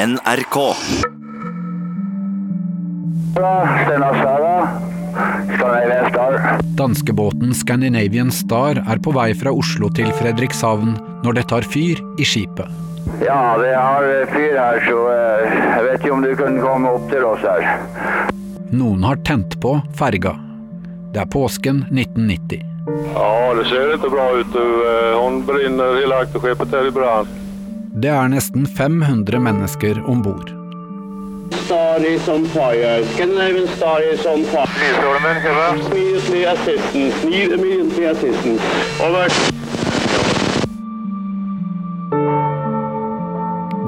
NRK. Danskebåten Scandinavian Star er på vei fra Oslo til Fredrikshavn når det tar fyr i skipet. Ja, det har fyr her, så eh, jeg vet ikke om du kan komme opp til oss her. Noen har tent på ferga. Det er påsken 1990. Ja, det ser ikke bra ut. Eh, Hun brenner, hele akterskipet er i brann. Det er nesten 500 mennesker om bord.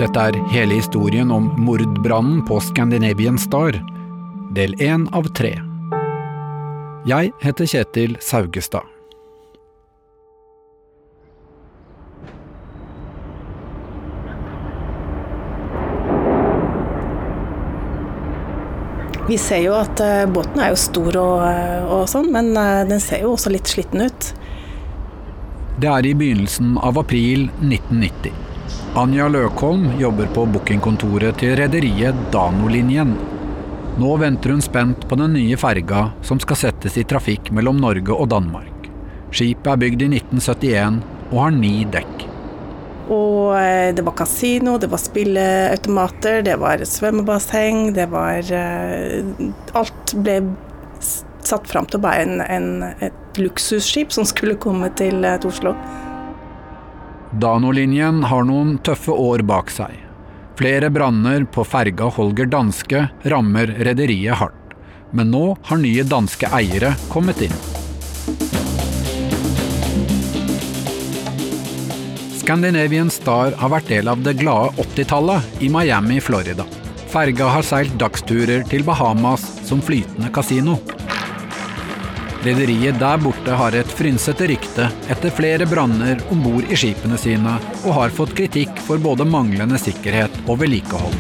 Dette er hele historien om mordbrannen på Scandinavian Star. Del én av tre. Jeg heter Kjetil Saugestad. Vi ser jo at eh, båten er jo stor og, eh, og sånn, men eh, den ser jo også litt sliten ut. Det er i begynnelsen av april 1990. Anja Løkholm jobber på bookingkontoret til rederiet Danolinjen. Nå venter hun spent på den nye ferga som skal settes i trafikk mellom Norge og Danmark. Skipet er bygd i 1971 og har ni dekk. Og eh, det var kasino, det var spilleautomater, det var svømmebasseng, det var eh, Alt ble satt fram til å være en, en, et luksusskip som skulle komme eh, til Oslo. Danolinjen har noen tøffe år bak seg. Flere branner på ferga Holger Danske rammer rederiet hardt. Men nå har nye danske eiere kommet inn. Scandinavian Star har vært del av det glade 80-tallet i Miami, Florida. Ferga har seilt dagsturer til Bahamas som flytende kasino. Rederiet der borte har et frynsete rykte etter flere branner om bord i skipene sine, og har fått kritikk for både manglende sikkerhet og vedlikehold.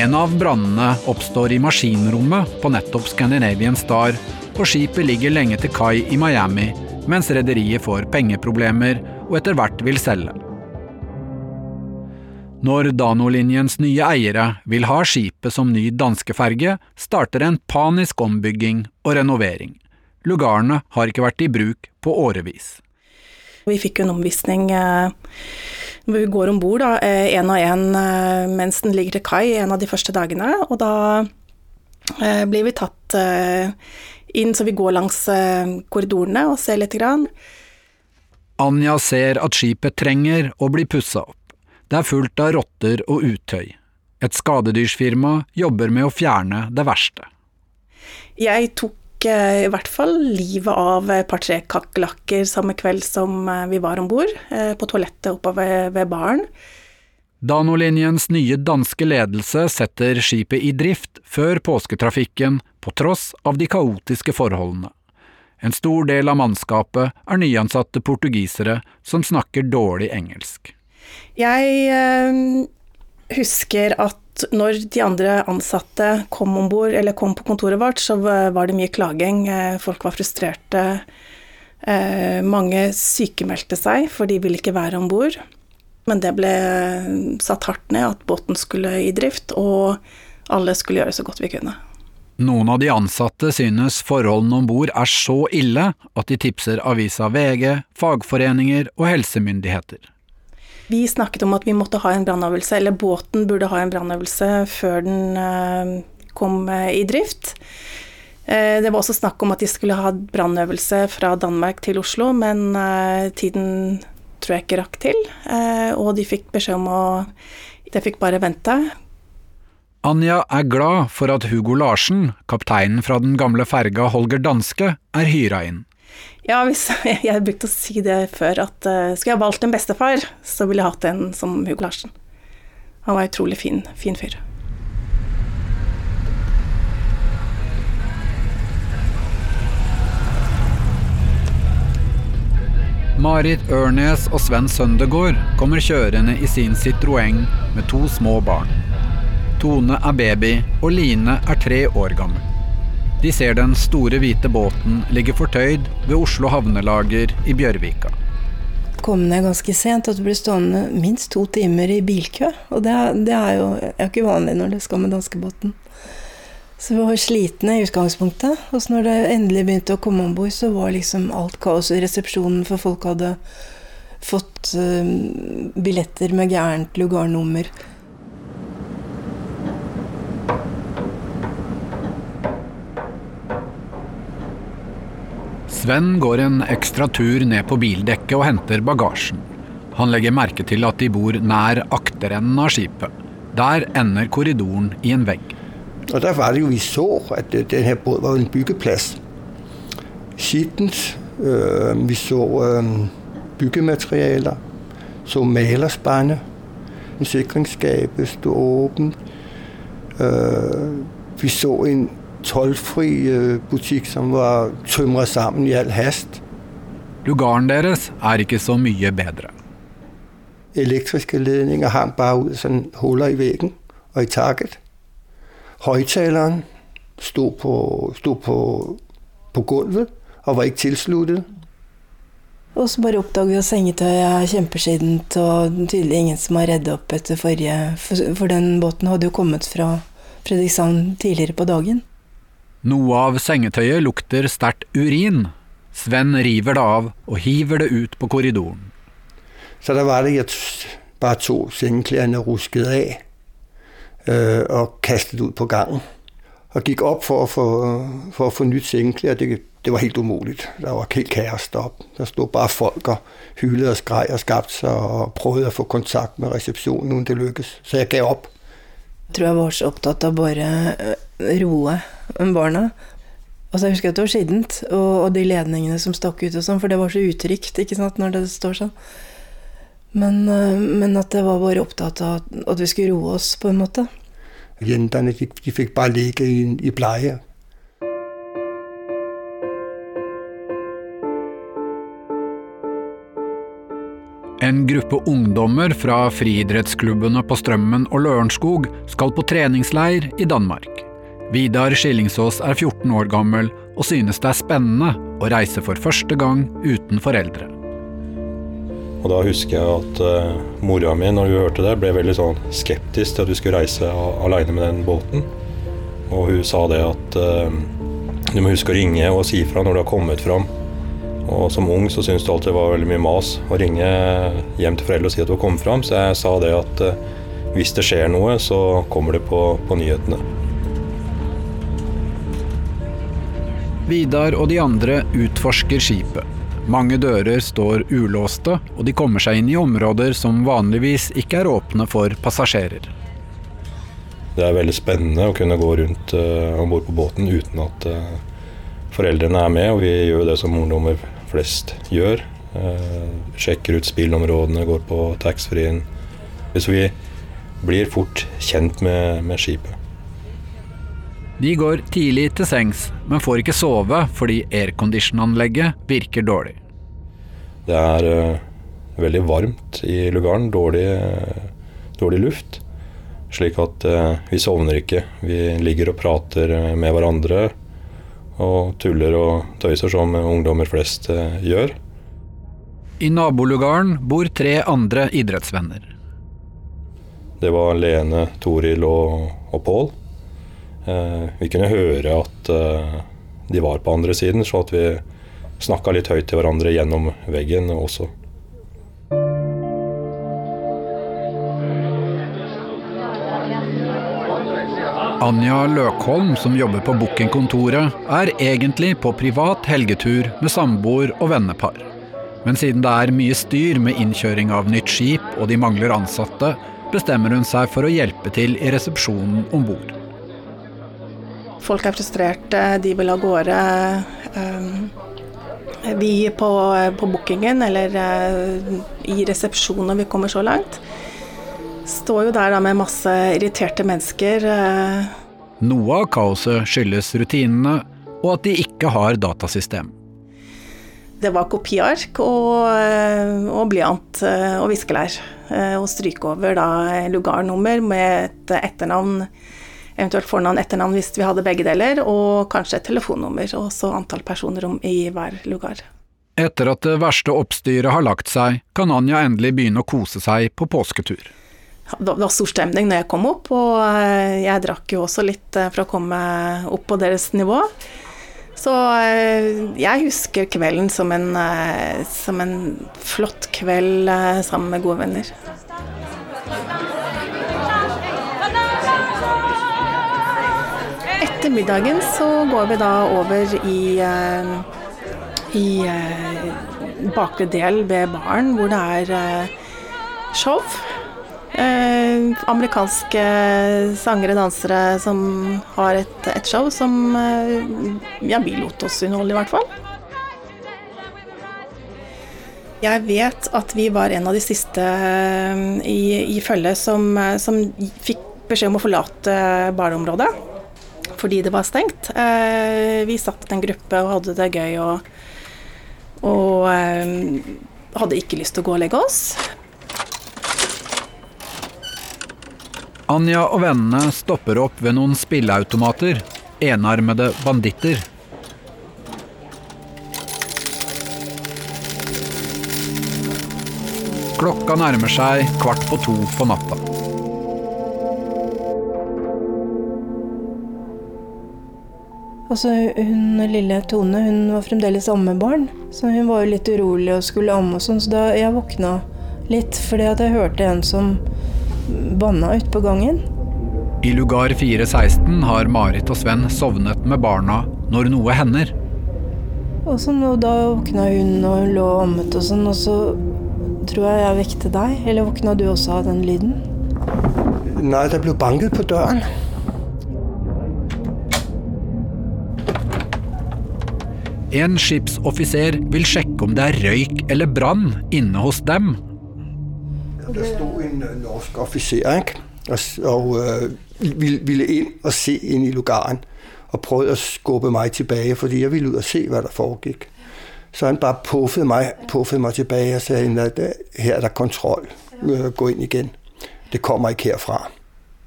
En av brannene oppstår i maskinrommet på nettopp Scandinavian Star, og skipet ligger lenge til kai i Miami, mens rederiet får pengeproblemer og etter hvert vil selge. Når Danolinjens nye eiere vil ha skipet som ny danskeferge, starter en panisk ombygging og renovering. Lugarene har ikke vært i bruk på årevis. Vi fikk jo en omvisning eh, hvor vi går om bord én og én mens den ligger til kai en av de første dagene. Og da eh, blir vi tatt eh, inn så vi går langs eh, korridorene og ser lite grann. Anja ser at skipet trenger å bli pussa opp. Det er fullt av rotter og utøy. Et skadedyrsfirma jobber med å fjerne det verste. Jeg tok eh, i hvert fall livet av et par-tre kakerlakker samme kveld som eh, vi var om bord, eh, på toalettet oppe ved, ved baren. Danolinjens nye danske ledelse setter skipet i drift før påsketrafikken, på tross av de kaotiske forholdene. En stor del av mannskapet er nyansatte portugisere som snakker dårlig engelsk. Jeg øh, husker at når de andre ansatte kom om bord, eller kom på kontoret vårt, så var det mye klaging. Eh, Folk var frustrerte. Eh, mange sykemeldte seg, for de ville ikke være om bord. Men det ble satt hardt ned at båten skulle i drift, og alle skulle gjøre så godt vi kunne. Noen av de ansatte synes forholdene om bord er så ille at de tipser avisa VG, fagforeninger og helsemyndigheter. Vi snakket om at vi måtte ha en brannøvelse, eller båten burde ha en brannøvelse før den eh, kom eh, i drift. Eh, Det var også snakk om at de skulle ha brannøvelse fra Danmark til Oslo, men tiden tror jeg ikke rakk til. Og de fikk beskjed om å De fikk bare vente. Anja er glad for at Hugo Larsen, kapteinen fra den gamle ferga Holger Danske, er hyra inn. Ja, hvis jeg brukte å si det før, at uh, skulle jeg valgt en bestefar, så ville jeg hatt en som Hugo Larsen. Han var utrolig fin, fin fyr. Marit Ørnes og Sven Søndegård kommer kjørende i sin Citroën med to små barn. Tone er baby, og Line er tre år gammel. De ser den store hvite båten ligge fortøyd ved Oslo havnelager i Bjørvika. Kom ned ganske sent, at du blir stående minst to timer i bilkø. Og det, det er jo er ikke vanlig når det skal med danskebåten. Så vi var slitne i utgangspunktet. Og når det endelig begynte å komme om bord, så var liksom alt kaos i resepsjonen, for folk hadde fått uh, billetter med gærent lugarnummer. Sven går en ekstra tur ned på bildekket og henter bagasjen. Han legger merke til at de bor nær akterenden av skipet. Der ender korridoren i en vegg. Og der var det jo vi så at denne båten var en byggeplass. Skittent. Øh, vi så øh, byggematerialer. Så malerspanne. Sikringsskapet sto åpent. Øh, vi så en tollfri øh, butikk som var tømra sammen i all hast. Lugaren deres er ikke så mye bedre. Elektriske ledninger hang bare ut sånn huller i veggen og i taket. Høyttaleren sto på, sto på, på gulvet og var ikke tilsluttet. Og så bare oppdager vi at sengetøyet er kjempeskittent, og tydelig ingen som har reddet opp etter forrige For, for den båten hadde jo kommet fra Fredrikshavn tidligere på dagen. Noe av sengetøyet lukter sterkt urin. Sven river det av og hiver det ut på korridoren. Så da var det jeg bare tok sengeklærne rusket av øh, og kastet ut på gangen. Og gikk opp for å få, for å få nytt sengeklær. Det, det var helt umulig. Det var helt kaos deroppe. Der sto bare folk og hylet og skrek og skapte seg og prøvde å få kontakt med resepsjonen uten det lykkes. Så jeg ga opp. Tror jeg var så opptatt av bare roe barna. Altså Jeg husker at det var skittent, og, og, de ledningene som stakk ut og sånn, for det var så utrygt når det står sånn. Men, men at jeg var bare opptatt av at vi skulle roe oss, på en måte. Jentene fikk bare ligge i, i pleie. En gruppe ungdommer fra friidrettsklubbene på Strømmen og Lørenskog skal på treningsleir i Danmark. Vidar Skillingsås er 14 år gammel og synes det er spennende å reise for første gang uten foreldre. Og Da husker jeg at uh, mora mi når hun hørte det, ble veldig sånn skeptisk til at vi skulle reise alene med den båten. Og hun sa det at uh, du må huske å ringe og si fra når du har kommet fram. Og som ung så syntes du alltid det var veldig mye mas å ringe hjem til foreldre og si at du kommet fram, så jeg sa det at uh, hvis det skjer noe, så kommer det på, på nyhetene. Vidar og de andre utforsker skipet. Mange dører står ulåste, og de kommer seg inn i områder som vanligvis ikke er åpne for passasjerer. Det er veldig spennende å kunne gå rundt uh, om bord på båten uten at uh, foreldrene er med, og vi gjør det som ungdommer flest gjør. Uh, sjekker ut spillområdene, går på taxfree-en. Så vi blir fort kjent med, med skipet. De går tidlig til sengs, men får ikke sove fordi aircondition-anlegget virker dårlig. Det er uh, veldig varmt i lugaren, dårlig, uh, dårlig luft. Slik at uh, vi sovner ikke. Vi ligger og prater med hverandre og tuller og tøyser som ungdommer flest gjør. I nabolugaren bor tre andre idrettsvenner. Det var Lene, Toril og, og Pål. Eh, vi kunne høre at eh, de var på andre siden, så at vi snakka litt høyt til hverandre gjennom veggen også. Anja Løkholm, som jobber på bookingkontoret, er egentlig på privat helgetur med samboer og vennepar. Men siden det er mye styr med innkjøring av nytt skip og de mangler ansatte, bestemmer hun seg for å hjelpe til i resepsjonen om bord. Folk er frustrerte, de vil av gårde. Ehm, vi på, på bookingen, eller eh, i resepsjonen når vi kommer så langt, står jo der da med masse irriterte mennesker. Eh. Noe av kaoset skyldes rutinene, og at de ikke har datasystem. Det var kopiark og, eh, og blyant og viskelær. Og stryke over da lugarnummer med et etternavn eventuelt fornavn, etternavn hvis vi hadde begge deler, og kanskje et telefonnummer, og så antall personer i hver lugar. Etter at det verste oppstyret har lagt seg, kan Anja endelig begynne å kose seg på påsketur. Det var stor stemning når jeg kom opp, og eh, jeg drakk jo også litt eh, for å komme opp på deres nivå. Så eh, jeg husker kvelden som en, som en flott kveld sammen med gode venner. Etter middagen så går vi da over i, i bakre del ved baren, hvor det er show. Eh, amerikanske sangere, dansere som har et, et show som eh, ja, vi lot oss underholde, i hvert fall. Jeg vet at vi var en av de siste eh, i, i følget som, eh, som, fikk beskjed om å forlate barneområdet fordi det var stengt. Eh, vi satt en gruppe og hadde det gøy og, og eh, hadde ikke lyst til å gå og legge oss. Anja og vennene stopper opp ved noen spilleautomater, enarmede banditter. Klokka nærmer seg kvart på to på natta. Altså, hun lille Tone hun var fremdeles ammebarn, så hun var jo litt urolig og skulle amme og sånn, så da jeg våkna litt fordi at jeg hørte en som banna ute på gangen. I lugar 416 har Marit og Sven sovnet med barna når noe hender. Og, så nå, da våkna hun og hun lå og ammet og sånn, og så tror jeg jeg vekte deg. Eller våkna du også av den lyden? Nei, det ble banket på døren. En skipsoffiser vil sjekke om det er røyk eller brann inne hos dem. Der sto en øh, norsk offiser ikke? og, og øh, ville, ville inn og se inn i lugaren. Og prøvde å skubbe meg tilbake, fordi jeg ville ut og se hva det foregikk. Så han bare puffede meg, puffede mig tilbake og sa at her er det kontroll. Øh, gå inn igjen. Det kommer ikke herfra.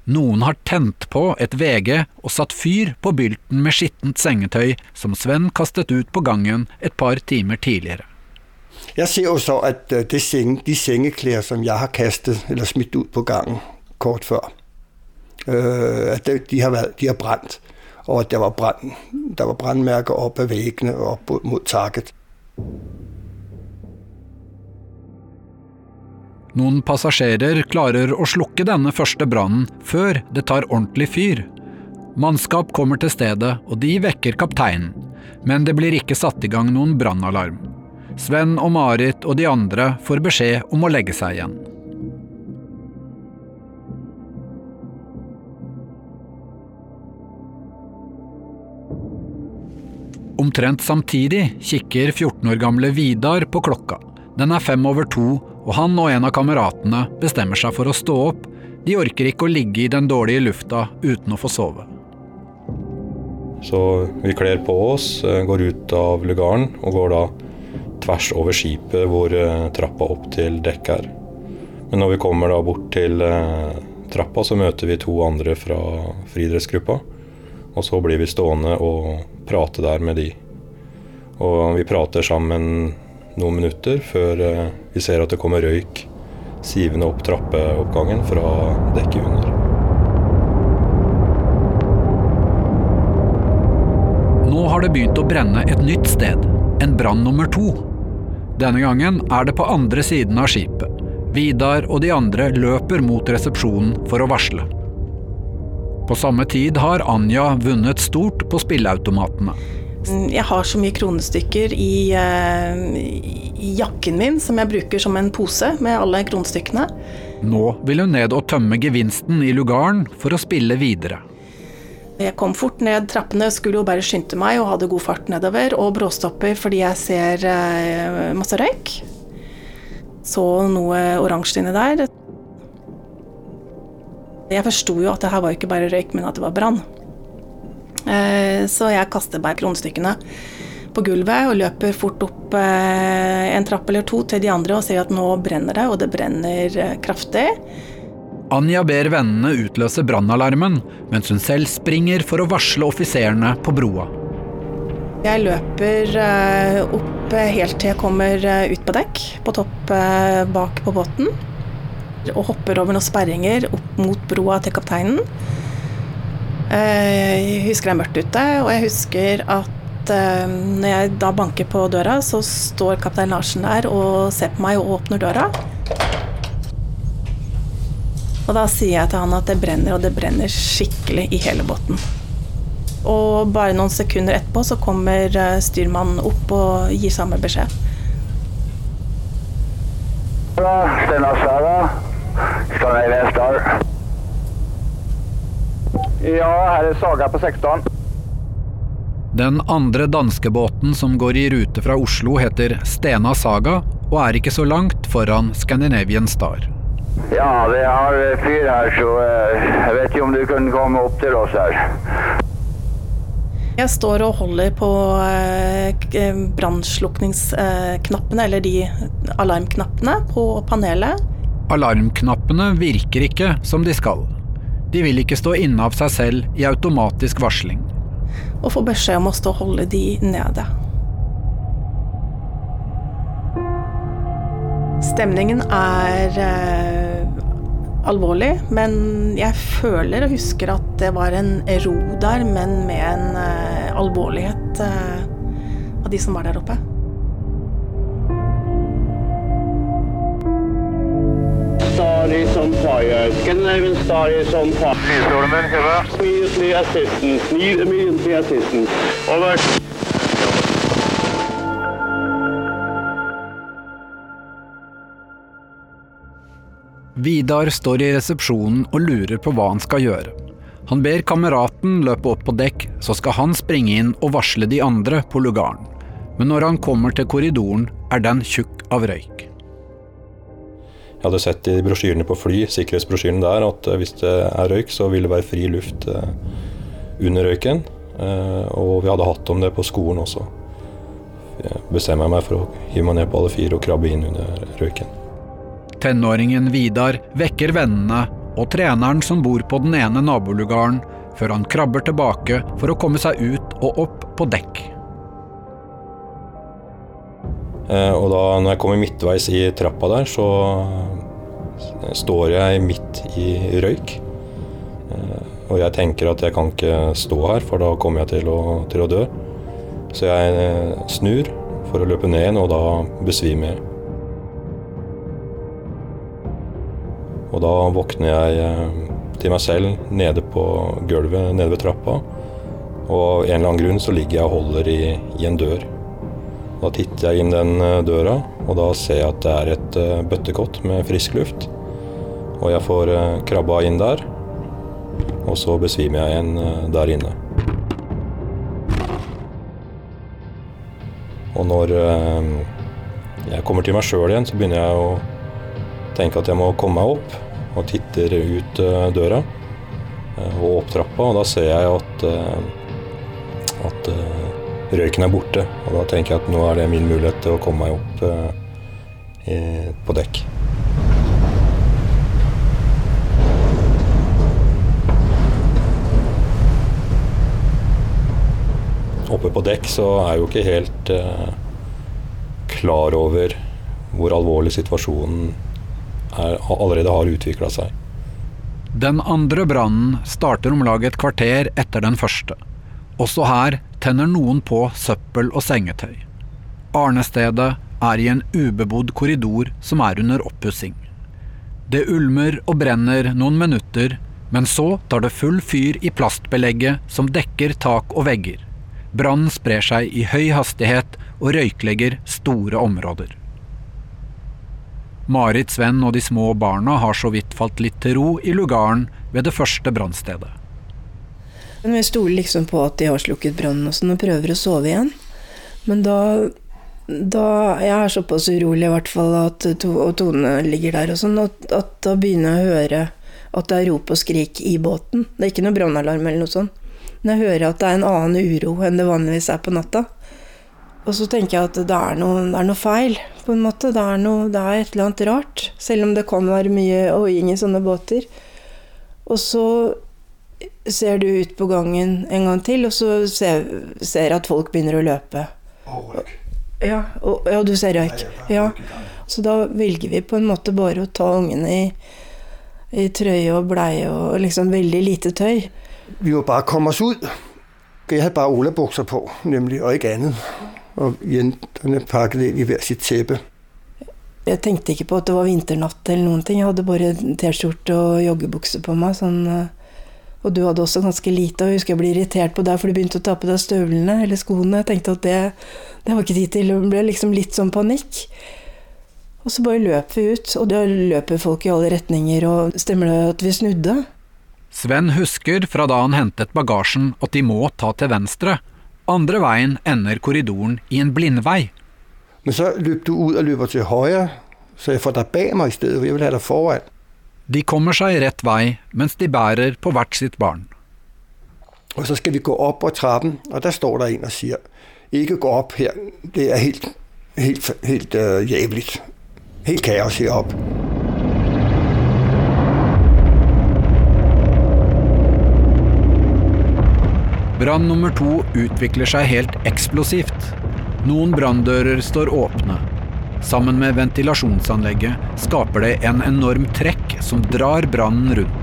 Noen har tent på et VG og satt fyr på bylten med skittent sengetøy som Sven kastet ut på gangen et par timer tidligere. Jeg ser jo så at øh, seng, de sengeklær som jeg har kastet eller smidt ut på gangen kort før, øh, at de har, været, de har brent. Og at der var, brand, der var brandmærker op ad væggene og opp mot taket. Noen passasjerer klarer å slukke denne første brannen før det tar ordentlig fyr. Mannskap kommer til stedet, og de vekker kapteinen. Men det blir ikke satt i gang noen brannalarm. Sven og Marit og de andre får beskjed om å legge seg igjen. Omtrent samtidig kikker 14 år gamle Vidar på klokka. Den er fem over to, og han og en av kameratene bestemmer seg for å stå opp. De orker ikke å ligge i den dårlige lufta uten å få sove. Så vi kler på oss, eh, går ut av lugaren og går da tvers over skipet hvor eh, trappa opp til dekk er. Men når vi kommer da bort til eh, trappa, så møter vi to andre fra friidrettsgruppa. Og så blir vi stående og prate der med de. Og vi prater sammen noen minutter før eh, vi ser at det kommer røyk sivende opp trappeoppgangen fra dekket under. Nå har det begynt å brenne et nytt sted. En brann nummer to. Denne gangen er det på andre siden av skipet. Vidar og de andre løper mot resepsjonen for å varsle. På samme tid har Anja vunnet stort på spilleautomatene. Jeg har så mye kronestykker i, eh, i, jakken min som jeg bruker som en pose med alle kronestykkene. Nå vil hun ned og tømme gevinsten i lugaren for å spille videre. Jeg kom fort ned trappene, skulle jo bare skynde meg og hadde god fart nedover. Og bråstopper fordi jeg ser eh, masse røyk. Så noe oransje inni der. Jeg forsto jo at det her var ikke bare røyk, men at det var brann. Eh, så jeg kaster bare kronestykkene på gulvet og løper fort opp eh, en trapp eller to til de andre og ser at nå brenner det, og det brenner kraftig. Anja ber vennene utløse brannalarmen, mens hun selv springer for å varsle offiserene på broa. Jeg løper eh, opp eh, helt til jeg kommer eh, ut på dekk, på topp bak på båten. Og hopper over noen sperringer opp mot broa til kapteinen. Jeg husker det er mørkt ute, og jeg husker at når jeg da banker på døra, så står kaptein Larsen der og ser på meg og åpner døra. Og da sier jeg til han at det brenner, og det brenner skikkelig i hele båten. Og bare noen sekunder etterpå så kommer styrmannen opp og gir samme beskjed. Stena Sara. Scandinavian Star. Ja, her er Saga på 16. Den andre danskebåten som går i rute fra Oslo heter Stena Saga, og er ikke så langt foran Scandinavian Star. Ja, vi har fyr her, så eh, jeg vet ikke om du kunne komme opp til oss her. Jeg står og holder på eh, brannslukningsknappene, eller de alarmknappene, på panelet. Alarmknappene virker ikke som de skal. De vil ikke stå inne av seg selv i automatisk varsling. Og får beskjed om å stå og holde de nede. Stemningen er eh, alvorlig, men jeg føler og husker at det var en ro der, men med en eh, alvorlighet eh, av de som var der oppe. Star is on fire. Scandinavian Star is on fire. Immediately assistance. Need immediately assistance. Over. Vidar står i resepsjonen og lurer på hva han skal gjøre. Han ber kameraten løpe opp på dekk, så skal han springe inn og varsle de andre på lugaren. Men når han kommer til korridoren, er den tjukk av røyk. Jeg hadde sett i brosjyrene på fly, sikkerhetsbrosjyren der, at eh, hvis det er røyk, så vil det være fri luft eh, under røyken. Eh, og vi hadde hatt om det på skolen også. Jeg bestemmer meg for å hive meg ned på alle fire og krabbe inn under røyken. Tenåringen Vidar vekker vennene og treneren som bor på den ene nabolugaren, før han krabber tilbake for å komme seg ut og opp på dekk. Og da når jeg kommer midtveis i trappa der, så står jeg midt i røyk. Og jeg tenker at jeg kan ikke stå her, for da kommer jeg til å, til å dø. Så jeg snur for å løpe ned igjen, og da besvimer jeg. Og da våkner jeg til meg selv nede på gulvet nede ved trappa. Og av en eller annen grunn så ligger jeg og holder i, i en dør. Da titter jeg inn den døra, og da ser jeg at det er et bøttekott med frisk luft. Og jeg får krabba inn der, og så besvimer jeg igjen der inne. Og når jeg kommer til meg sjøl igjen, så begynner jeg å tenke at jeg må komme meg opp, og titter ut døra og opp trappa, og da ser jeg at, at røyken er borte. Og da tenker jeg at nå er det min mulighet til å komme meg opp eh, på dekk. Oppe på dekk så er jeg jo ikke helt eh, klar over hvor alvorlig situasjonen er, allerede har utvikla seg. Den andre brannen starter om lag et kvarter etter den første. Også her tenner noen på søppel og sengetøy. Arnestedet er i en ubebodd korridor som er under oppussing. Det ulmer og brenner noen minutter, men så tar det full fyr i plastbelegget som dekker tak og vegger. Brannen sprer seg i høy hastighet og røyklegger store områder. Marit, Sven og de små barna har så vidt falt litt til ro i lugaren ved det første brannstedet. Vi stoler liksom på at de har slukket brannen og sånn, og prøver å sove igjen. Men da, da Jeg er såpass urolig i hvert fall at og Tone ligger der og sånn, at, at, da begynner jeg å høre at det er rop og skrik i båten. Det er ikke noe brannalarm eller noe sånt. Men jeg hører at det er en annen uro enn det vanligvis er på natta. Og så tenker jeg at det er noe, det er noe feil, på en måte. Det er, noe, det er, et eller annet rart. Selv om det kan være mye oiing i sånne båter. Og så ser du ut på gangen en gang til, og så ser, ser at folk begynner å løpe. Ja, og, ja, du ser røyk. Ja. Så da velger vi på en måte bare å ta ungene i, i trøye og bleie og liksom veldig lite tøy. Vi må bare komme oss ut. Jeg hadde bare olabukser på, nemlig, og ikke annet. Og jentene pakket inn i hver sitt teppe. Jeg tenkte ikke på at det var vinternatt eller noen ting. Jeg hadde bare T-skjorte og joggebukse på meg. Sånn, eh, og du hadde også ganske lite. Og jeg husker jeg ble irritert på deg for du begynte å ta på deg støvlene eller skoene. Jeg tenkte at det, det var ikke tid til. Det ble liksom litt sånn panikk. Og så bare løp vi ut, og da løper folk i alle retninger. Og stemmer det at vi snudde? Sven husker fra da han hentet bagasjen at de må ta til venstre. Andre veien ender korridoren i en blindvei. Men så løp du ut og løper til høyre, så jeg får deg bak meg i stedet, for jeg vil ha deg foran. De kommer seg rett vei mens de bærer på hvert sitt barn. Og så skal vi gå opp på trappen, og der står der en og sier ikke gå opp her, det er helt, helt, helt uh, jævlig. Helt kaos heroppe. Brann nummer to utvikler seg helt eksplosivt. Noen branndører står åpne. Sammen med ventilasjonsanlegget skaper det en enorm trekk som drar brannen rundt.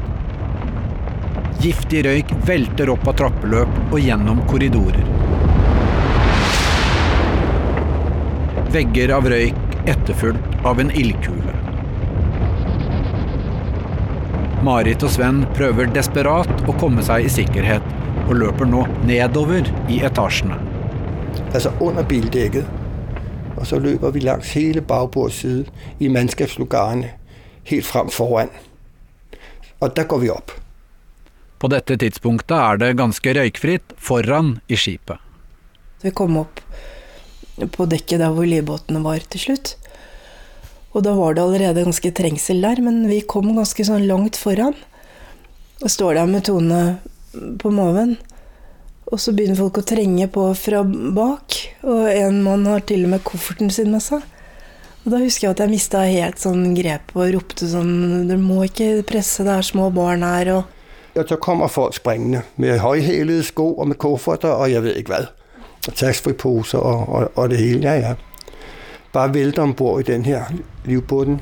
Giftig røyk velter opp av trappeløp og gjennom korridorer. Vegger av røyk etterfulgt av en ildkule. Marit og Sven prøver desperat å komme seg i sikkerhet, og løper nå nedover i etasjene. Altså under bildekket. Og så løper vi langs hele bagbords side i mannskapslugarene helt frem foran. Og der går vi opp. På dette tidspunktet er det ganske røykfritt foran i skipet. Vi kom opp på dekket der hvor livbåtene var til slutt. Og da var det allerede ganske trengsel der, men vi kom ganske sånn langt foran. Og står der med Tone på maven. Og så begynner folk å trenge på fra bak, og en mann har til og med kofferten sin med seg. Og da husker jeg at jeg mista helt sånn grep og ropte sånn Du må ikke presse, det er små barn her, og ja, så kommer folk springende med høyhælede sko og med kofferter og jeg vet ikke hva. Taxfree-poser og, og, og det hele. Ja, ja. Bare vælter ombord i den her livbåten.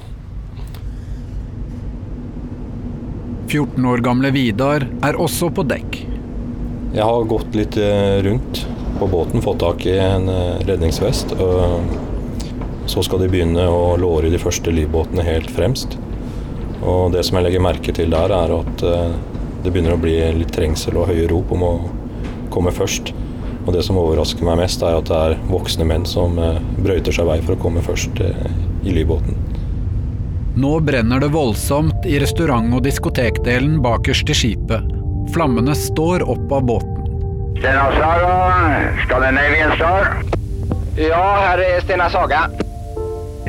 14 år gamle Vidar er også på dekk. Jeg har gått litt eh, rundt på båten, fått tak i en eh, redningsvest. Så skal de begynne å låre de første livbåtene helt fremst. Og det som jeg legger merke til der, er at eh, det begynner å bli litt trengsel og høye rop om å komme først. Og det som overrasker meg mest, er at det er voksne menn som brøyter seg vei for å komme først i livbåten. Nå brenner det voldsomt i restaurant- og diskotekdelen bakerst i skipet. Flammene står opp av båten. Stena Saga, Scandinavian Star. Ja, her er Stena Saga.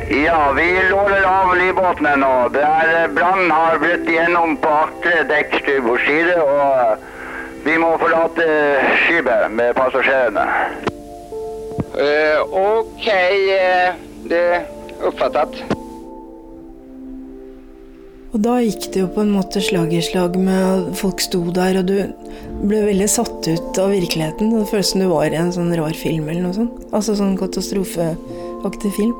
Ja, vi låner av livbåtene nå. Der Brannen har brutt gjennom på aktre dekk styrbord og vi må forlate skipet med passasjerene. Uh, ok, uh, det er oppfattet. Og da gikk det jo på en måte slag i slag med at folk sto der, og du ble veldig satt ut av virkeligheten. Det føltes som du var i en sånn rar film eller noe sånt. Altså sånn katastrofeaktig film.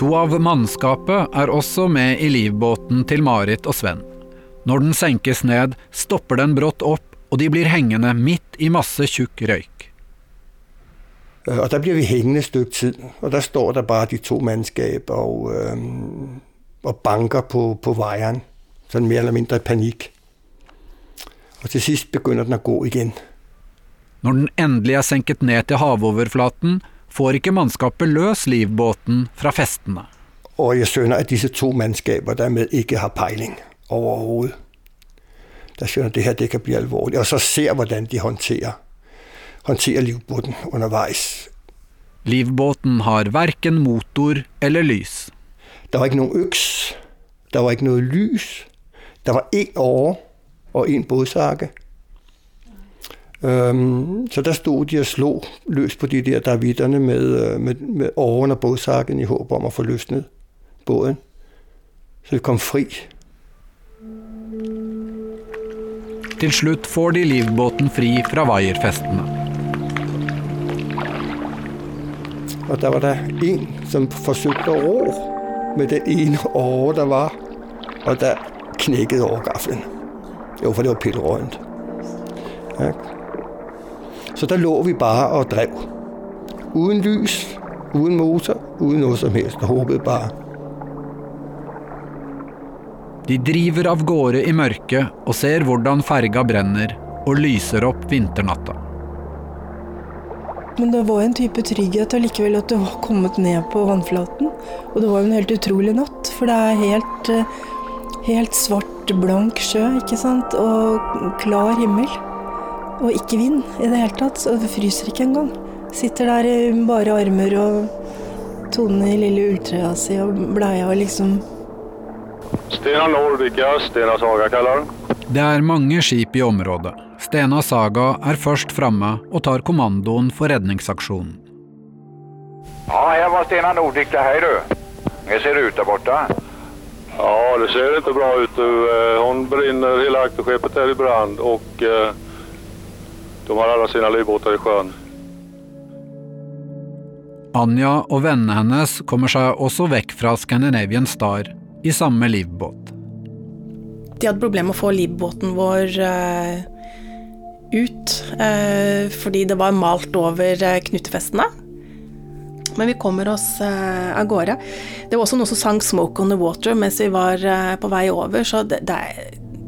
To av mannskapet er også med i livbåten til Marit og Sven. Når den senkes ned, stopper den brått opp, og de blir hengende midt i masse tjukk røyk. Og der blir vi hengende et stykke tid, og der står der bare de to mandskaber og, øh, og banker på, på veieren. Sånn mer eller mindre i panikk. Og til sist begynner den å gå igjen. Når den endelig er senket ned til havoverflaten, får ikke mannskapet løs livbåten fra festene. Og jeg skjønner at disse to mannskaper dermed ikke har peiling overhovedet. Der skjønner det her det kan bli alvorlig. Og så ser hvordan de håndterer, håndterer livbåten underveis. Livbåten har verken motor eller lys. Der var ikke noen øks. Der var ikke noe lys. Der var én åre og én båtsake. Um, så der sto de og slo løs på de der davidene med, med, med åren og båtsaken i håp om å få løsnet båten. Så vi kom fri. Til slutt får de livbåten fri fra vaierfestene. Og der var det en som forsøkte å ro med det ene året der var, og der knekket årgaffelen. Jo, for det var pillerådent. Ja. Så der lå vi bare og drev. Uten lys, uten motor, uten noe som helst. Håpet bare. De driver av gårde i mørket og ser hvordan ferga brenner og lyser opp vinternatta. Men det var en type trygghet allikevel at du var kommet ned på vannflaten. Og det var en helt utrolig natt, for det er helt, eh, helt svart, blank sjø, ikke sant? Og klar himmel. Og ikke vind i det hele tatt, så det fryser ikke engang. Sitter der i bare armer og Tone i lille ulltrøya si og bleia og liksom Stena Nordica, Stena Saga kaller den. Det er mange skip i området. Stena Saga er først framme og tar kommandoen for redningsaksjonen. Ja, her var Stena Nordica. Hei, du. Jeg ser ut der borte. Ja, det ser ikke bra ut. Hun brenner hele brinner, hela akterskeppet är i brand och eh, de har alle sine livbåter i sjøen. Anja og vennene hennes kommer seg også vekk fra Scandinavian Star i samme livbåt. De hadde problemer med å få livbåten vår eh, ut, eh, fordi det var malt over eh, knutefestene. Men vi kommer oss uh, av gårde. Det var også noen som sang 'Smoke on the Water' mens vi var uh, på vei over, så det,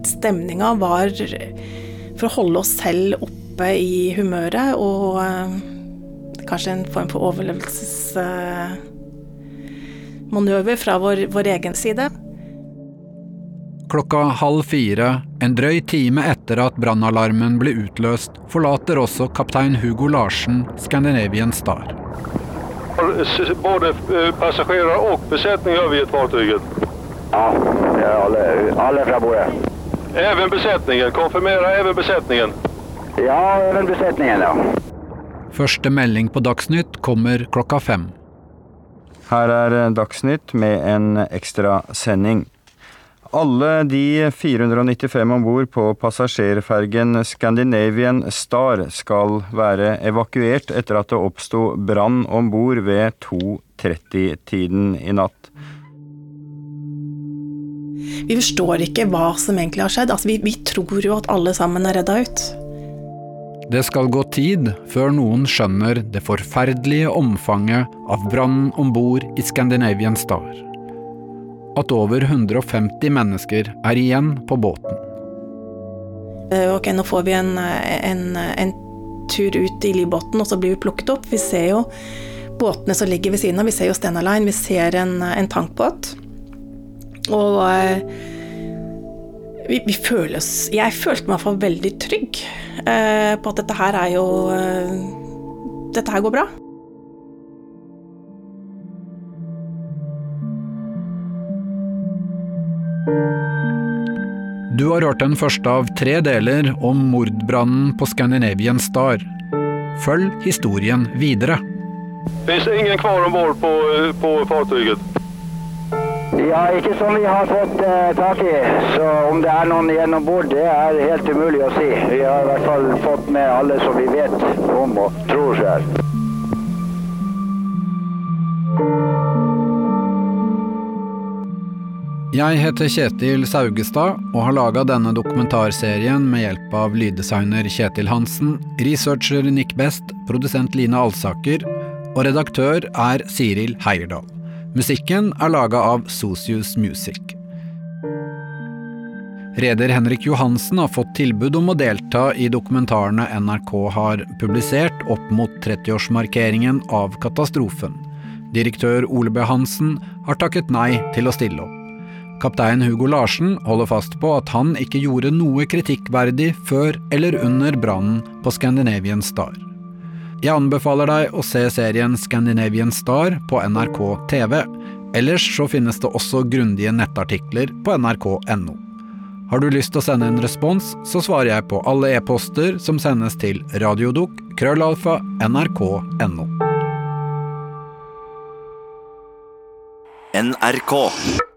stemninga var for å holde oss selv oppe i humøret og uh, kanskje en form for overlevelsesmanøver fra vår, vår egen side. Klokka halv fire, en drøy time etter at brannalarmen ble utløst, forlater også kaptein Hugo Larsen Scandinavian Star. Både eh, passasjerer og besetning overgitt fartøyet? Ja, det alle, alle fra bordet. Even besetningen? Konfirmera even besetningen? Ja, even besetningen, ja. Første melding på Dagsnytt kommer klokka fem. Her er Dagsnytt med en ekstra sending. Alle de 495 om bord på passasjerfergen Scandinavian Star skal være evakuert etter at det oppsto brann om bord ved 2.30-tiden i natt. Vi forstår ikke hva som egentlig har skjedd. Altså, vi, vi tror jo at alle sammen er redda ut. Det skal gå tid før noen skjønner det forferdelige omfanget av brannen om bord i Scandinavian Star. At over 150 mennesker er igjen på båten. Eh, Ok, nå får vi en, en, en tur ut i livbåten, og så blir vi plukket opp. Vi ser jo båtene som ligger ved siden av. Vi ser jo Stena Line, vi ser en, en tankbåt. Og eh, vi, vi føler Jeg følte meg i hvert fall veldig trygg eh, på at dette her er jo eh, Dette her går bra. Du har hørt den første av tre deler om mordbrannen på Scandinavian Star. Følg historien videre. Finns det ingen kvar ombord på, eh, på fartyget? Ja, ikke som vi har fått eh, tak i. Så om det er noen igjen om bord, det er helt umulig å si. Vi har i hvert fall fått med alle som vi vet om og tror er. Jeg heter Kjetil Saugestad og har laga denne dokumentarserien med hjelp av lyddesigner Kjetil Hansen, researcher Nick Best, produsent Line Alsaker og redaktør er Siril Heierdal. Musikken er laga av Socius Music. Reder Henrik Johansen har fått tilbud om å delta i dokumentarene NRK har publisert opp mot 30-årsmarkeringen av katastrofen. Direktør Ole B. Hansen har takket nei til å stille opp. Kaptein Hugo Larsen holder fast på at han ikke gjorde noe kritikkverdig før eller under brannen på Scandinavian Star. Jeg anbefaler deg å se serien Scandinavian Star på NRK TV. Ellers så finnes det også grundige nettartikler på nrk.no. Har du lyst til å sende en respons, så svarer jeg på alle e-poster som sendes til radiodok krøllalfa nrk.no. NRK.